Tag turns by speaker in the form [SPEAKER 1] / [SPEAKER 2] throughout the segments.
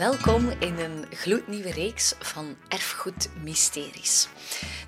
[SPEAKER 1] Welkom in een gloednieuwe reeks van Erfgoed Mysteries.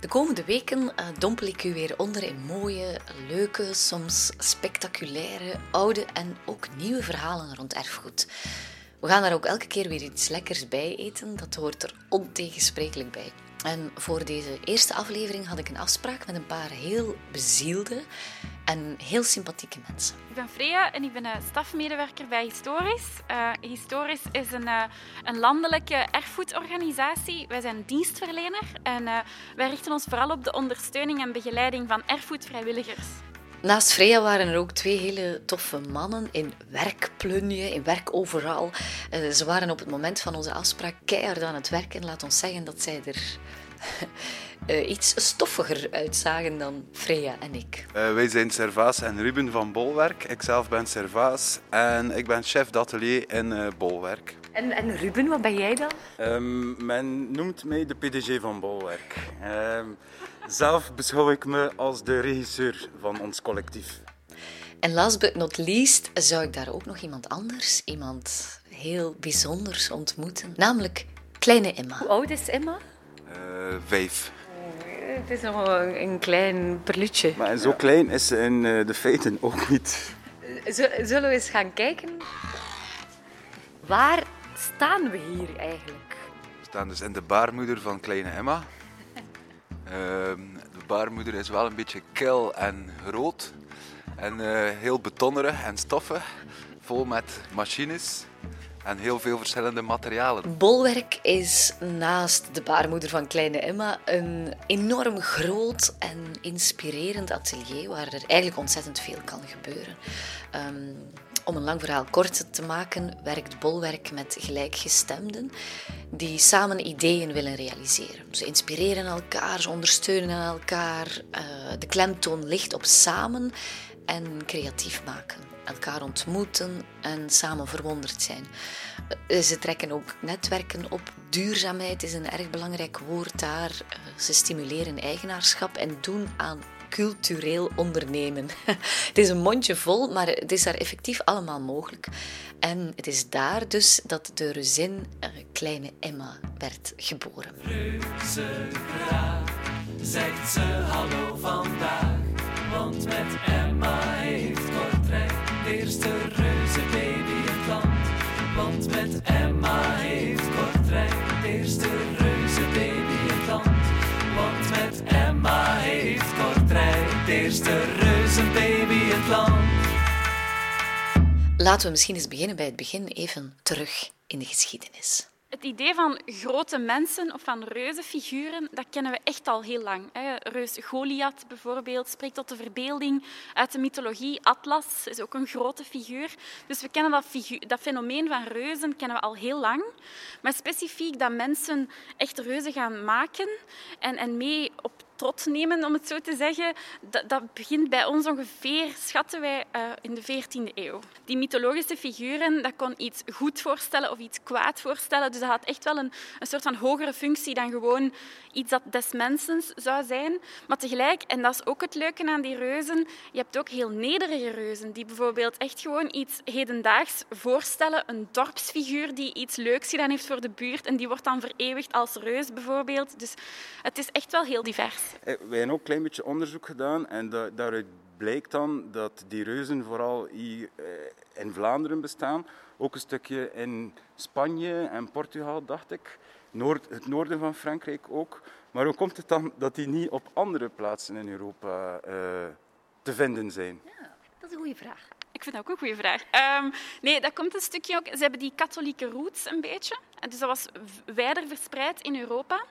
[SPEAKER 1] De komende weken uh, dompel ik u weer onder in mooie, leuke, soms spectaculaire, oude en ook nieuwe verhalen rond erfgoed. We gaan daar ook elke keer weer iets lekkers bij eten, dat hoort er ontegensprekelijk bij. En voor deze eerste aflevering had ik een afspraak met een paar heel bezielde en heel sympathieke mensen.
[SPEAKER 2] Ik ben Freya en ik ben stafmedewerker bij Historisch. Uh, Historisch is een, uh, een landelijke erfgoedorganisatie. Wij zijn dienstverlener en wij richten ons vooral op de ondersteuning en begeleiding van erfgoedvrijwilligers.
[SPEAKER 1] Naast Freya waren er ook twee hele toffe mannen in werkplunje, in werk overal. Uh, ze waren op het moment van onze afspraak keihard aan het werken. Laat ons zeggen dat zij er uh, iets stoffiger uitzagen dan Freya en ik.
[SPEAKER 3] Uh, wij zijn Servaas en Ruben van Bolwerk. Ikzelf ben Servaas en ik ben chef d'atelier in Bolwerk.
[SPEAKER 1] En, en, Ruben, wat ben jij dan?
[SPEAKER 4] Um, men noemt mij de PDG van Bolwerk. Um, zelf beschouw ik me als de regisseur van ons collectief.
[SPEAKER 1] En last but not least zou ik daar ook nog iemand anders, iemand heel bijzonders ontmoeten. Namelijk kleine Emma. Hoe oud is Emma?
[SPEAKER 3] Uh, vijf.
[SPEAKER 1] Het is nog een klein perlutje.
[SPEAKER 4] Maar zo klein is ze in uh, de feiten ook niet.
[SPEAKER 1] Zullen we eens gaan kijken? Waar staan we hier eigenlijk?
[SPEAKER 3] We staan dus in de baarmoeder van kleine Emma. Ehm, de baarmoeder is wel een beetje kil en rood. En uh, heel betonnerig en stoffig. Vol met machines en heel veel verschillende materialen.
[SPEAKER 1] Bolwerk is naast de baarmoeder van kleine Emma een enorm groot en inspirerend atelier waar er eigenlijk ontzettend veel kan gebeuren. Um, om een lang verhaal kort te maken, werkt Bolwerk met gelijkgestemden die samen ideeën willen realiseren. Ze inspireren elkaar, ze ondersteunen elkaar. Uh, de klemtoon ligt op samen en creatief maken. Elkaar ontmoeten en samen verwonderd zijn. Uh, ze trekken ook netwerken op. Duurzaamheid is een erg belangrijk woord daar. Uh, ze stimuleren eigenaarschap en doen aan cultureel ondernemen. het is een mondje vol, maar het is daar effectief allemaal mogelijk. En het is daar dus dat de reuzin uh, kleine Emma werd geboren.
[SPEAKER 5] Reuzengraag, zegt ze hallo vandaag, want met Emma heeft Kortrijk de eerste reuzenbaby het land. Want met Emma
[SPEAKER 1] Laten we misschien eens beginnen bij het begin, even terug in de geschiedenis.
[SPEAKER 2] Het idee van grote mensen of van reuzenfiguren, dat kennen we echt al heel lang. Reus Goliath bijvoorbeeld spreekt tot de verbeelding uit de mythologie. Atlas is ook een grote figuur. Dus we kennen dat, figuur, dat fenomeen van reuzen kennen we al heel lang. Maar specifiek dat mensen echt reuzen gaan maken en, en mee op trot nemen, om het zo te zeggen, dat, dat begint bij ons ongeveer, schatten wij, uh, in de 14e eeuw. Die mythologische figuren, dat kon iets goed voorstellen of iets kwaad voorstellen. Dus dat had echt wel een, een soort van hogere functie dan gewoon iets dat des mensens zou zijn. Maar tegelijk, en dat is ook het leuke aan die reuzen, je hebt ook heel nederige reuzen, die bijvoorbeeld echt gewoon iets hedendaags voorstellen. Een dorpsfiguur die iets leuks gedaan heeft voor de buurt en die wordt dan vereeuwigd als reus bijvoorbeeld. Dus het is echt wel heel divers.
[SPEAKER 4] Eh, wij hebben ook een klein beetje onderzoek gedaan en daaruit blijkt dan dat die reuzen vooral eh, in Vlaanderen bestaan. Ook een stukje in Spanje en Portugal, dacht ik. Noord, het noorden van Frankrijk ook. Maar hoe komt het dan dat die niet op andere plaatsen in Europa uh, te vinden zijn?
[SPEAKER 1] Ja, dat is een goede vraag.
[SPEAKER 2] Ik vind dat ook een goede vraag. Um, nee, dat komt een stukje ook. Ze hebben die katholieke roots een beetje. Dus dat was wijder verspreid in Europa.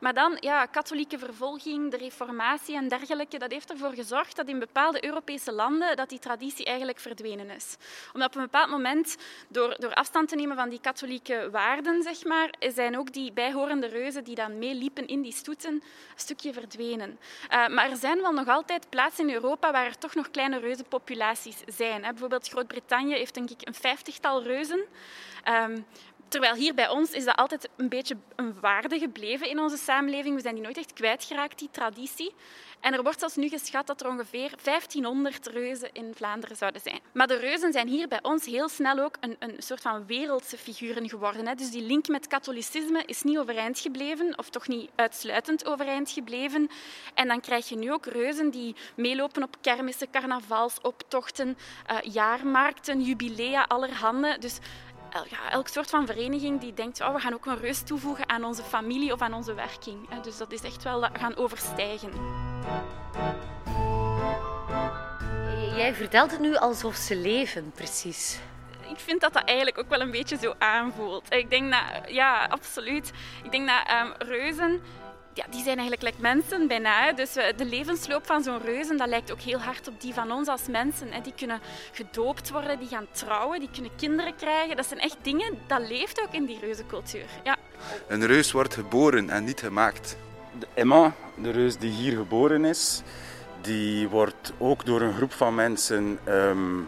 [SPEAKER 2] Maar dan, ja, katholieke vervolging, de reformatie en dergelijke, dat heeft ervoor gezorgd dat in bepaalde Europese landen dat die traditie eigenlijk verdwenen is. Omdat op een bepaald moment, door, door afstand te nemen van die katholieke waarden, zeg maar, zijn ook die bijhorende reuzen die dan meeliepen in die stoeten een stukje verdwenen. Uh, maar er zijn wel nog altijd plaatsen in Europa waar er toch nog kleine reuzenpopulaties zijn. Bijvoorbeeld Groot-Brittannië heeft denk ik een vijftigtal reuzen. Um, Terwijl hier bij ons is dat altijd een beetje een waarde gebleven in onze samenleving. We zijn die nooit echt kwijtgeraakt, die traditie. En er wordt zelfs nu geschat dat er ongeveer 1500 reuzen in Vlaanderen zouden zijn. Maar de reuzen zijn hier bij ons heel snel ook een, een soort van wereldse figuren geworden. Hè. Dus die link met katholicisme is niet overeind gebleven, of toch niet uitsluitend overeind gebleven. En dan krijg je nu ook reuzen die meelopen op kermissen, carnavalsoptochten, uh, jaarmarkten, jubilea allerhande. Dus ja, elk soort van vereniging die denkt, oh, we gaan ook een reus toevoegen aan onze familie of aan onze werking. Dus dat is echt wel gaan overstijgen.
[SPEAKER 1] Jij vertelt het nu alsof ze leven, precies.
[SPEAKER 2] Ik vind dat dat eigenlijk ook wel een beetje zo aanvoelt. Ik denk dat, ja, absoluut. Ik denk dat um, reuzen ja, die zijn eigenlijk like mensen bijna. Dus de levensloop van zo'n reuzen dat lijkt ook heel hard op die van ons als mensen. Die kunnen gedoopt worden, die gaan trouwen, die kunnen kinderen krijgen. Dat zijn echt dingen, dat leeft ook in die reuzencultuur. Ja.
[SPEAKER 3] Een reus wordt geboren en niet gemaakt.
[SPEAKER 4] De Emma, de reus die hier geboren is, die wordt ook door een groep van mensen ehm,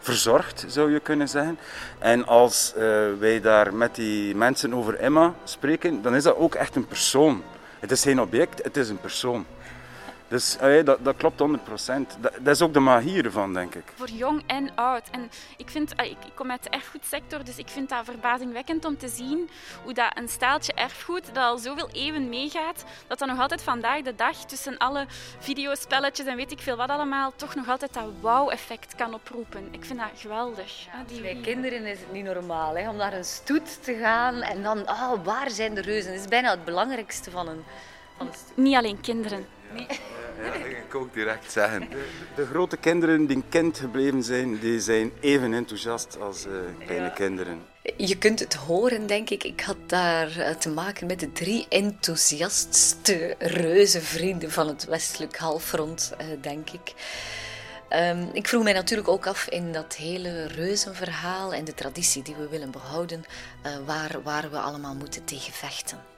[SPEAKER 4] verzorgd, zou je kunnen zeggen. En als uh, wij daar met die mensen over Emma spreken, dan is dat ook echt een persoon. Het is geen object, het is een persoon. Dus dat, dat, klopt 100 procent. Dat, dat, is ook de magie ervan, denk ik.
[SPEAKER 2] Voor jong en oud. En ik, vind, ik, kom uit de erfgoedsector, dus ik vind dat verbazingwekkend om te zien hoe dat een staaltje erfgoed, dat al zoveel eeuwen meegaat, dat dat nog altijd vandaag de dag tussen alle videospelletjes en weet ik veel wat allemaal, toch nog altijd dat wauw-effect kan oproepen. Ik vind dat geweldig.
[SPEAKER 1] Ja, Bij kinderen is het niet normaal hè, om naar een stoet te gaan en dan, oh, waar zijn de reuzen? Dat is bijna het belangrijkste van een, van een stoet.
[SPEAKER 2] Niet alleen kinderen.
[SPEAKER 3] Ja. Ja, ik kan ook direct zeggen.
[SPEAKER 4] De, grote kinderen die kind gebleven zijn, die zijn even enthousiast als uh, kleine kinderen.
[SPEAKER 1] Je kunt het horen, denk ik. Ik had daar eh, te maken met de drie enthousiastste reuzenvrienden van het westelijk halfrond, uh, denk ik. Um, ik vroeg mij natuurlijk ook af in dat hele reuzenverhaal en de traditie die we willen behouden, uh, waar, waar we allemaal moeten tegen vechten.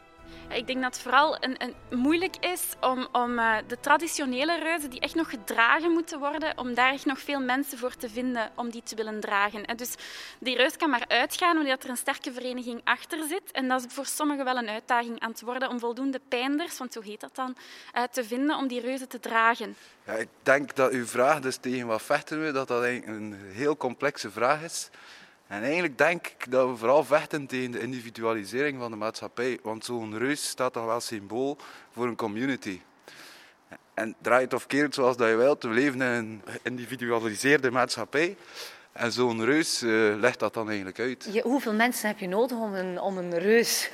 [SPEAKER 2] Ik denk dat het vooral een, een moeilijk is om, om uh, de traditionele reuzen, die echt nog gedragen moeten worden, om daar echt nog veel mensen voor te vinden om die te willen dragen. En dus die reus kan maar uitgaan omdat er een sterke vereniging achter zit. En dat is voor sommigen wel een uitdaging aan het worden om voldoende pijnders, want zo heet dat dan, uh, te vinden om die reuzen te dragen.
[SPEAKER 3] Ja, ik denk dat uw vraag, dus tegen wat vechten we, dat dat een heel complexe vraag is. En eigenlijk denk ik dat we vooral vechten tegen de individualisering van de maatschappij. Want zo'n reus staat toch wel symbool voor een community. En draai het of keert zoals dat je wilt, we leven in een individualiseerde maatschappij. En zo'n reus uh, legt dat dan eigenlijk uit.
[SPEAKER 1] Hoeveel mensen heb je nodig om een, om een reus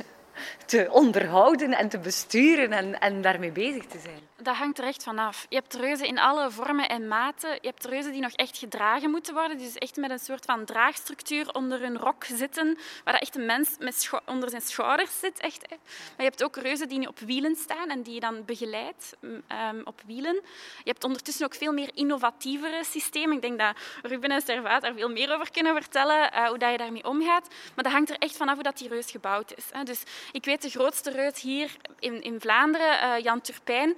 [SPEAKER 1] te onderhouden en te besturen en, en daarmee bezig te zijn?
[SPEAKER 2] Dat hangt er echt vanaf. Je hebt reuzen in alle vormen en maten. Je hebt reuzen die nog echt gedragen moeten worden. Dus echt met een soort van draagstructuur onder hun rok zitten, waar echt een mens met onder zijn schouders zit. Echt. Maar je hebt ook reuzen die op wielen staan en die je dan begeleidt um, op wielen. Je hebt ondertussen ook veel meer innovatievere systemen. Ik denk dat Ruben en Servaat daar veel meer over kunnen vertellen, uh, hoe dat je daarmee omgaat. Maar dat hangt er echt vanaf hoe dat die reus gebouwd is. Dus ik weet de grootste reus hier in, in Vlaanderen, uh, Jan Turpijn,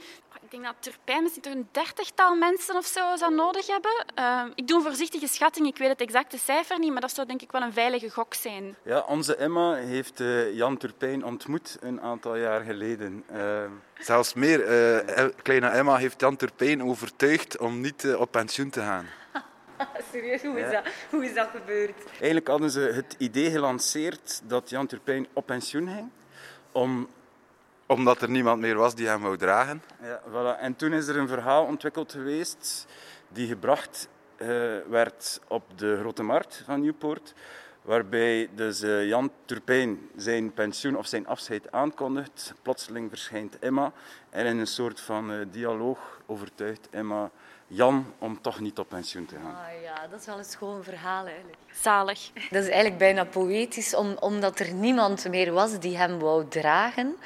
[SPEAKER 2] denk dat Turpijn misschien toch een dertigtal mensen of zo zou nodig hebben. Uh, ik doe een voorzichtige schatting, ik weet het exacte cijfer niet, maar dat zou denk ik wel een veilige gok zijn.
[SPEAKER 4] Ja, onze Emma heeft uh, Jan Turpijn ontmoet een aantal jaar geleden. Uh,
[SPEAKER 3] Zelfs meer, eh, kleine Emma heeft Jan Turpijn overtuigd om niet op pensioen te gaan.
[SPEAKER 1] Serieus, hoe is, dat, hoe is dat gebeurd?
[SPEAKER 4] Eigenlijk hadden ze het idee gelanceerd dat Jan Turpijn op pensioen ging om
[SPEAKER 3] omdat er niemand meer was die hem wou dragen.
[SPEAKER 4] Ja, voilà. En toen is er een verhaal ontwikkeld geweest die gebracht uh, werd op de Grote Markt van Newport. Waarbij dus uh, Jan Turpijn zijn pensioen of zijn afscheid aankondigt. Plotseling verschijnt Emma en in een soort van uh, dialoog overtuigt Emma Jan om toch niet op pensioen te gaan.
[SPEAKER 1] Ah ja, dat is wel een schoon verhaal eigenlijk.
[SPEAKER 2] Zalig.
[SPEAKER 1] Dat is eigenlijk bijna poëtisch, om, omdat er niemand meer was die hem wou dragen.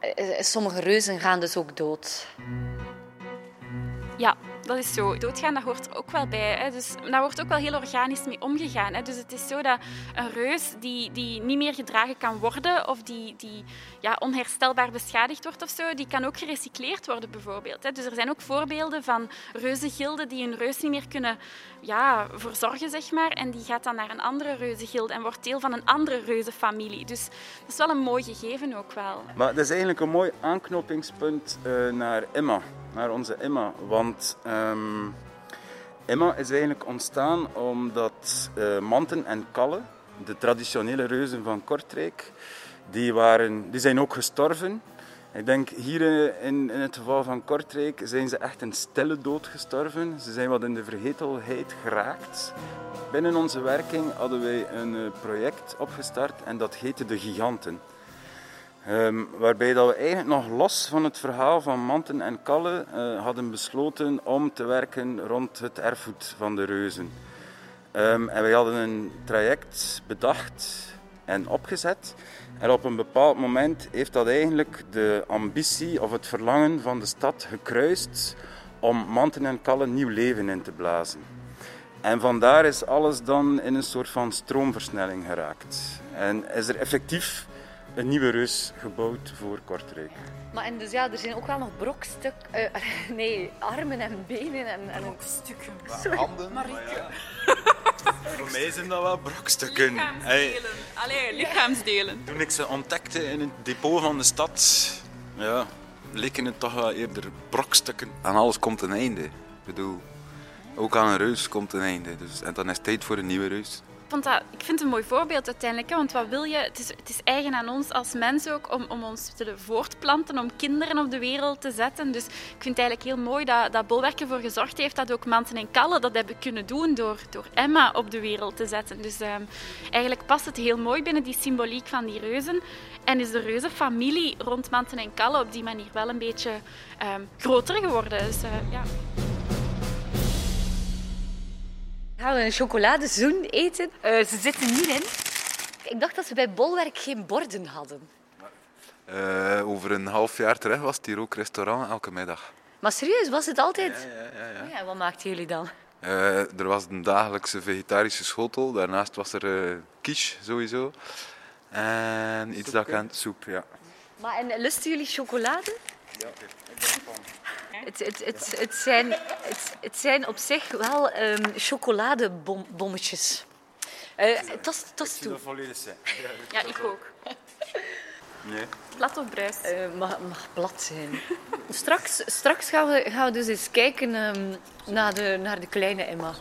[SPEAKER 1] Eh, sommige reuzen gaan dus ook dood.
[SPEAKER 2] Ja, Dat is zo. Doodgaan, dat hoort er ook wel bij. Hè. Dus daar wordt ook wel heel organisch mee omgegaan. Hè. Dus het is zo dat een reus die, die niet meer gedragen kan worden of die, die ja, onherstelbaar beschadigd wordt of zo, die kan ook gerecycleerd worden bijvoorbeeld. Hè. Dus er zijn ook voorbeelden van reuzengilden die een reus niet meer kunnen ja, verzorgen, zeg maar. En die gaat dan naar een andere reuzengilde en wordt deel van een andere reuzenfamilie. Dus dat is wel een mooi gegeven ook wel.
[SPEAKER 4] Maar dat is eigenlijk een mooi aanknopingspunt uh, naar Emma, naar onze Emma. Want um, Emma is eigenlijk ontstaan omdat uh, Manten en Kalle, de traditionele reuzen van Kortrijk, die, waren, die zijn ook gestorven. Ik denk hier in, in het geval van Kortrijk zijn ze echt een stille dood gestorven. Ze zijn wat in de vergetelheid geraakt. Binnen onze werking hadden wij een eh, project opgestart en dat heette De Giganten. Um, waarbij dat we eigenlijk nog los van het verhaal van Manten en Kalle uh, hadden besloten om te werken rond het erfgoed van de reuzen. Um, en wij hadden een traject bedacht en opgezet. En op een bepaald moment heeft dat eigenlijk de ambitie of het verlangen van de stad gekruist om Manten en Kalle nieuw leven in te blazen. En vandaar is alles dan in een soort van stroomversnelling geraakt. En is er effectief een nieuwe reus gebouwd voor Kortrijk.
[SPEAKER 1] Maar en dus ja, er zijn ook wel nog brokstuk, uh, nee, armen en benen en, en
[SPEAKER 2] brokstukken.
[SPEAKER 3] Sorry. Handen.
[SPEAKER 2] Marieke.
[SPEAKER 4] Voor mij zijn dat wel brokstukken.
[SPEAKER 2] Lichaamsdelen. Allee, lichaamsdelen.
[SPEAKER 4] Toen ik ze ontdekte in het depot van de stad, ja, leken het toch wel eerder brokstukken.
[SPEAKER 3] Aan alles komt een einde. Ik bedoel, ook aan een reus komt een einde. Dus, en dan is het tijd voor een nieuwe reus
[SPEAKER 2] ik vind het een mooi voorbeeld uiteindelijk. Want wat wil je? Het is, het is eigen aan ons als mensen ook om, om ons te voortplanten, om kinderen op de wereld te zetten. Dus ik vind het eigenlijk heel mooi dat, dat Bolwerk ervoor gezorgd heeft dat ook Manten en Kalle dat hebben kunnen doen door, door Emma op de wereld te zetten. Dus um, eigenlijk past het heel mooi binnen die symboliek van die reuzen. En is de reuzenfamilie rond Manten en Kalle op die manier wel een beetje um, groter geworden. Dus, uh, ja.
[SPEAKER 1] Gaan we een chocoladezoen eten? Uh, ze zitten hierin. Ik dacht dat ze bij Bolwerk geen borden hadden.
[SPEAKER 3] Uh, over een half jaar terug was het hier ook restaurant elke middag.
[SPEAKER 1] Maar serieus, was het altijd?
[SPEAKER 3] Ja, ja, ja. ja.
[SPEAKER 1] Oh ja wat maakten jullie dan?
[SPEAKER 3] Uh, er was een dagelijkse vegetarische schotel. Daarnaast was er uh, quiche sowieso. En iets dat aan soep, ja.
[SPEAKER 1] Maar en lusten jullie chocolade?
[SPEAKER 4] Ja, ik ben van.
[SPEAKER 1] Het, het, het, het, zijn, het, het zijn op zich wel um, chocoladebommetjes. Uh, tas, tas toe.
[SPEAKER 4] volledig zijn.
[SPEAKER 2] Ja, ik ook.
[SPEAKER 4] Nee.
[SPEAKER 2] Plat of bruis?
[SPEAKER 1] Uh, mag, mag plat zijn. straks, straks gaan, we, gaan we dus eens kijken um, naar, de, naar de kleine Emma.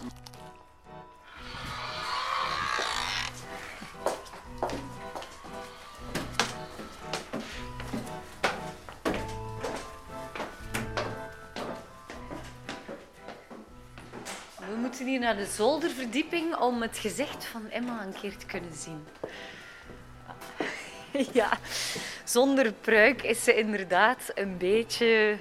[SPEAKER 1] Naar de zolderverdieping om het gezicht van Emma een keer te kunnen zien. Ja, zonder pruik is ze inderdaad een beetje...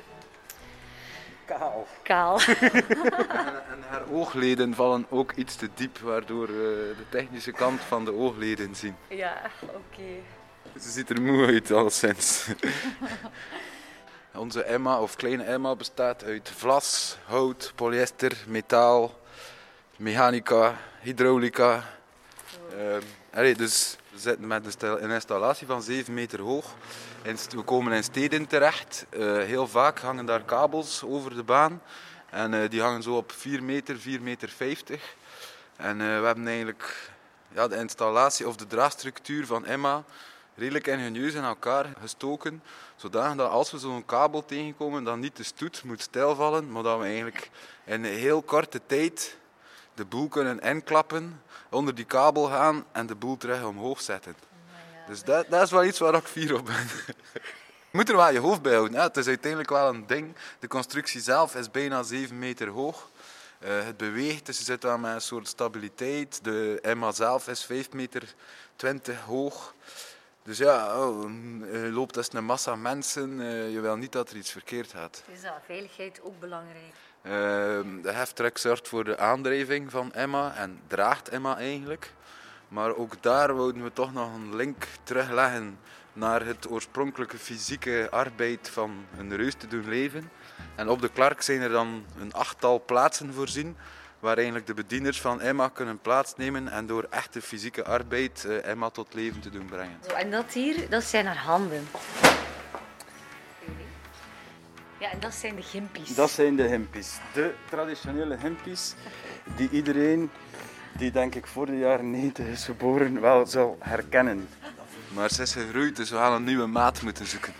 [SPEAKER 4] Kaal.
[SPEAKER 1] Kaal.
[SPEAKER 3] En haar oogleden vallen ook iets te diep, waardoor we de technische kant van de oogleden zien.
[SPEAKER 1] Ja, oké.
[SPEAKER 3] Ze ziet er moe uit, alleszins. Onze Emma, of kleine Emma, bestaat uit vlas, hout, polyester, metaal, mechanica, hydraulica. Uh, dus we zitten met een installatie van 7 meter hoog. We komen in steden terecht. Uh, heel vaak hangen daar kabels over de baan. En uh, die hangen zo op 4 meter, 4 meter 50. En uh, we hebben eigenlijk ja, de installatie of de draagstructuur van Emma redelijk ingenieus in elkaar gestoken. Zodat als we zo'n kabel tegenkomen, dan niet de stoet moet stilvallen, maar dat we eigenlijk in een heel korte tijd de boel kunnen inklappen, onder die kabel gaan en de boel terug omhoog zetten. Dus dat, dat is wel iets waar ik fier op ben. Je moet er wel je hoofd bij houden. Hè. Het is uiteindelijk wel een ding. De constructie zelf is bijna 7 meter hoog. Uh, het beweegt, dus je zit daar met een soort stabiliteit. De Emma zelf is 5 meter 20 hoog. Dus ja, oh, je loopt als een massa mensen. Uh, je wil niet dat er iets verkeerd gaat.
[SPEAKER 1] Is dat veiligheid ook belangrijk?
[SPEAKER 3] Uh, de heftrek zorgt voor de aandrijving van Emma en draagt Emma eigenlijk. Maar ook daar wouden we toch nog een link terugleggen naar het oorspronkelijke fysieke arbeid van een reus te doen leven. En op de Clark zijn er dan een achttal plaatsen voorzien waar eigenlijk de bedieners van Emma kunnen plaatsnemen en door echte fysieke arbeid eh, Emma tot leven te doen brengen.
[SPEAKER 1] En dat hier, dat zijn haar handen. Ja, en dat zijn de gimpies.
[SPEAKER 4] Dat zijn de hempies. De traditionele hempies die iedereen die denk ik voor de jaren 90 is geboren wel zal herkennen.
[SPEAKER 3] Maar ze is gegroeid, dus we gaan een nieuwe maat moeten zoeken.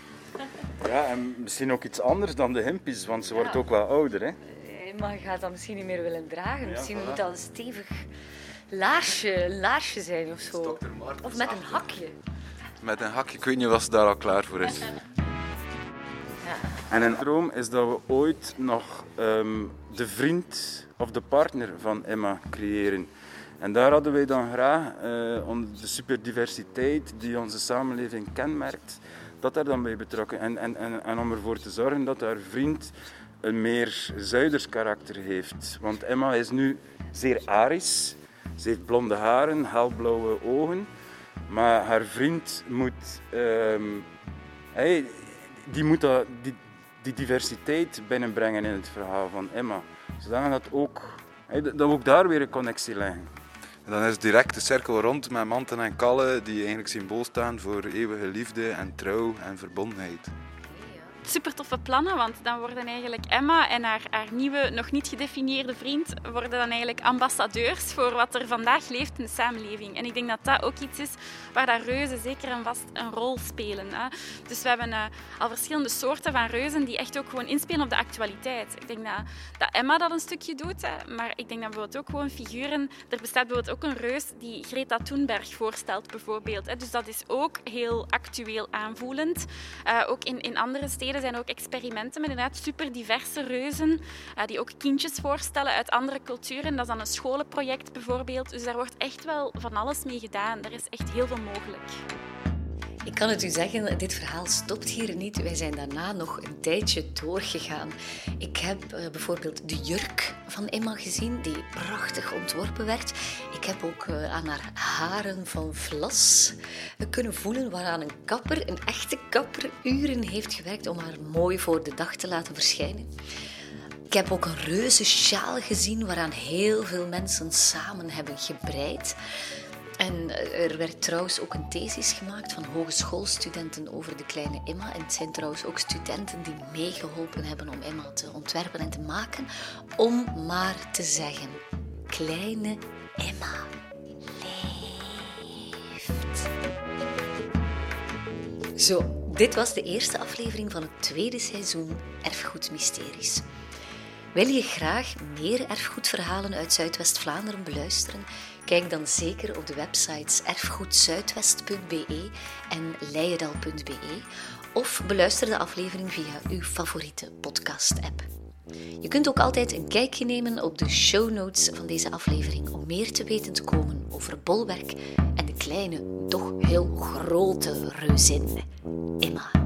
[SPEAKER 4] Ja, en misschien ook iets anders dan de hempies, want ze wordt ook wel ouder. Hè?
[SPEAKER 1] Eh, Maar je gaat dat misschien niet meer willen dragen. misschien
[SPEAKER 4] voilà.
[SPEAKER 1] moet dat een stevig laarsje, laarsje zijn of zo. Of met een hakje.
[SPEAKER 3] Met een hakje, ik weet niet of ze daar al klaar voor is.
[SPEAKER 4] En een droom is dat we ooit nog ehm, de vriend of de partner van Emma creëren. En daar hadden wij dan graag eh, om de superdiversiteit die onze samenleving kenmerkt, dat daar dan bij betrokken. En, en, en, en om ervoor te zorgen dat haar vriend een meer Zuiders karakter heeft. Want Emma is nu zeer arisch. Ze heeft blonde haren, helblauwe ogen. Maar haar vriend moet ehm, hij, die moet dat, die, die diversiteit binnenbrengen in het verhaal van Emma. Zodat dat ook, dat we ook daar weer een connectie leggen.
[SPEAKER 3] En dan is direct de cirkel rond met manten en kallen die eigenlijk symbool staan voor eeuwige liefde en trouw en verbondenheid.
[SPEAKER 2] Super toffe plannen, want dan worden eigenlijk Emma en haar, haar nieuwe, nog niet gedefinieerde vriend worden dan eigenlijk ambassadeurs voor wat er vandaag leeft in de samenleving. En ik denk dat dat ook iets is waar dat reuzen zeker en vast een rol spelen. Hè. Dus we hebben eh, al verschillende soorten van reuzen die echt ook gewoon inspelen op de actualiteit. Ik denk dat, dat Emma dat een stukje doet, hè, maar ik denk dat bijvoorbeeld ook gewoon figuren... Er bestaat bijvoorbeeld ook een reus die Greta Thunberg voorstelt, bijvoorbeeld. Hè. Dus dat is ook heel actueel aanvoelend. Eh, ook in, in andere steden zijn er ook experimenten met inderdaad super diverse reuzen eh, die ook kindjes voorstellen uit andere culturen. Dat is dan een scholenproject bijvoorbeeld. Dus daar wordt echt wel van alles mee gedaan. Er is echt heel veel mogelijk.
[SPEAKER 1] Ik kan het u zeggen, dit verhaal stopt hier niet. Wij zijn daarna nog een tijdje doorgegaan. Ik heb eh, bijvoorbeeld de jurk van Emma gezien, die prachtig ontworpen werd. Ik heb ook eh, aan haar haren van vlas eh, kunnen voelen, waaraan een kapper, een echte kapper, uren heeft gewerkt om haar mooi voor de dag te laten verschijnen. Ik heb ook een reuze sjaal gezien waaraan heel veel mensen samen hebben gebreid. En eh, er werd trouwens ook een thesis gemaakt van hogeschoolstudenten over de kleine Emma. En het zijn trouwens ook studenten die meegeholpen hebben om Emma te ontwerpen en te maken. Om maar te zeggen, kleine Emma leeft. Zo, dit was de eerste aflevering van het tweede seizoen Erfgoed Mysteries. Wil je graag meer erfgoedverhalen uit Zuidwest-Vlaanderen beluisteren? Kijk dan zeker op de websites erfgoedzuidwest.be en leijendal.be of beluister de aflevering via uw favoriete podcast-app. Je kunt ook altijd een kijkje nemen op de show notes van deze aflevering om meer te weten te komen over bolwerk en de kleine, toch heel grote reuzin Emma.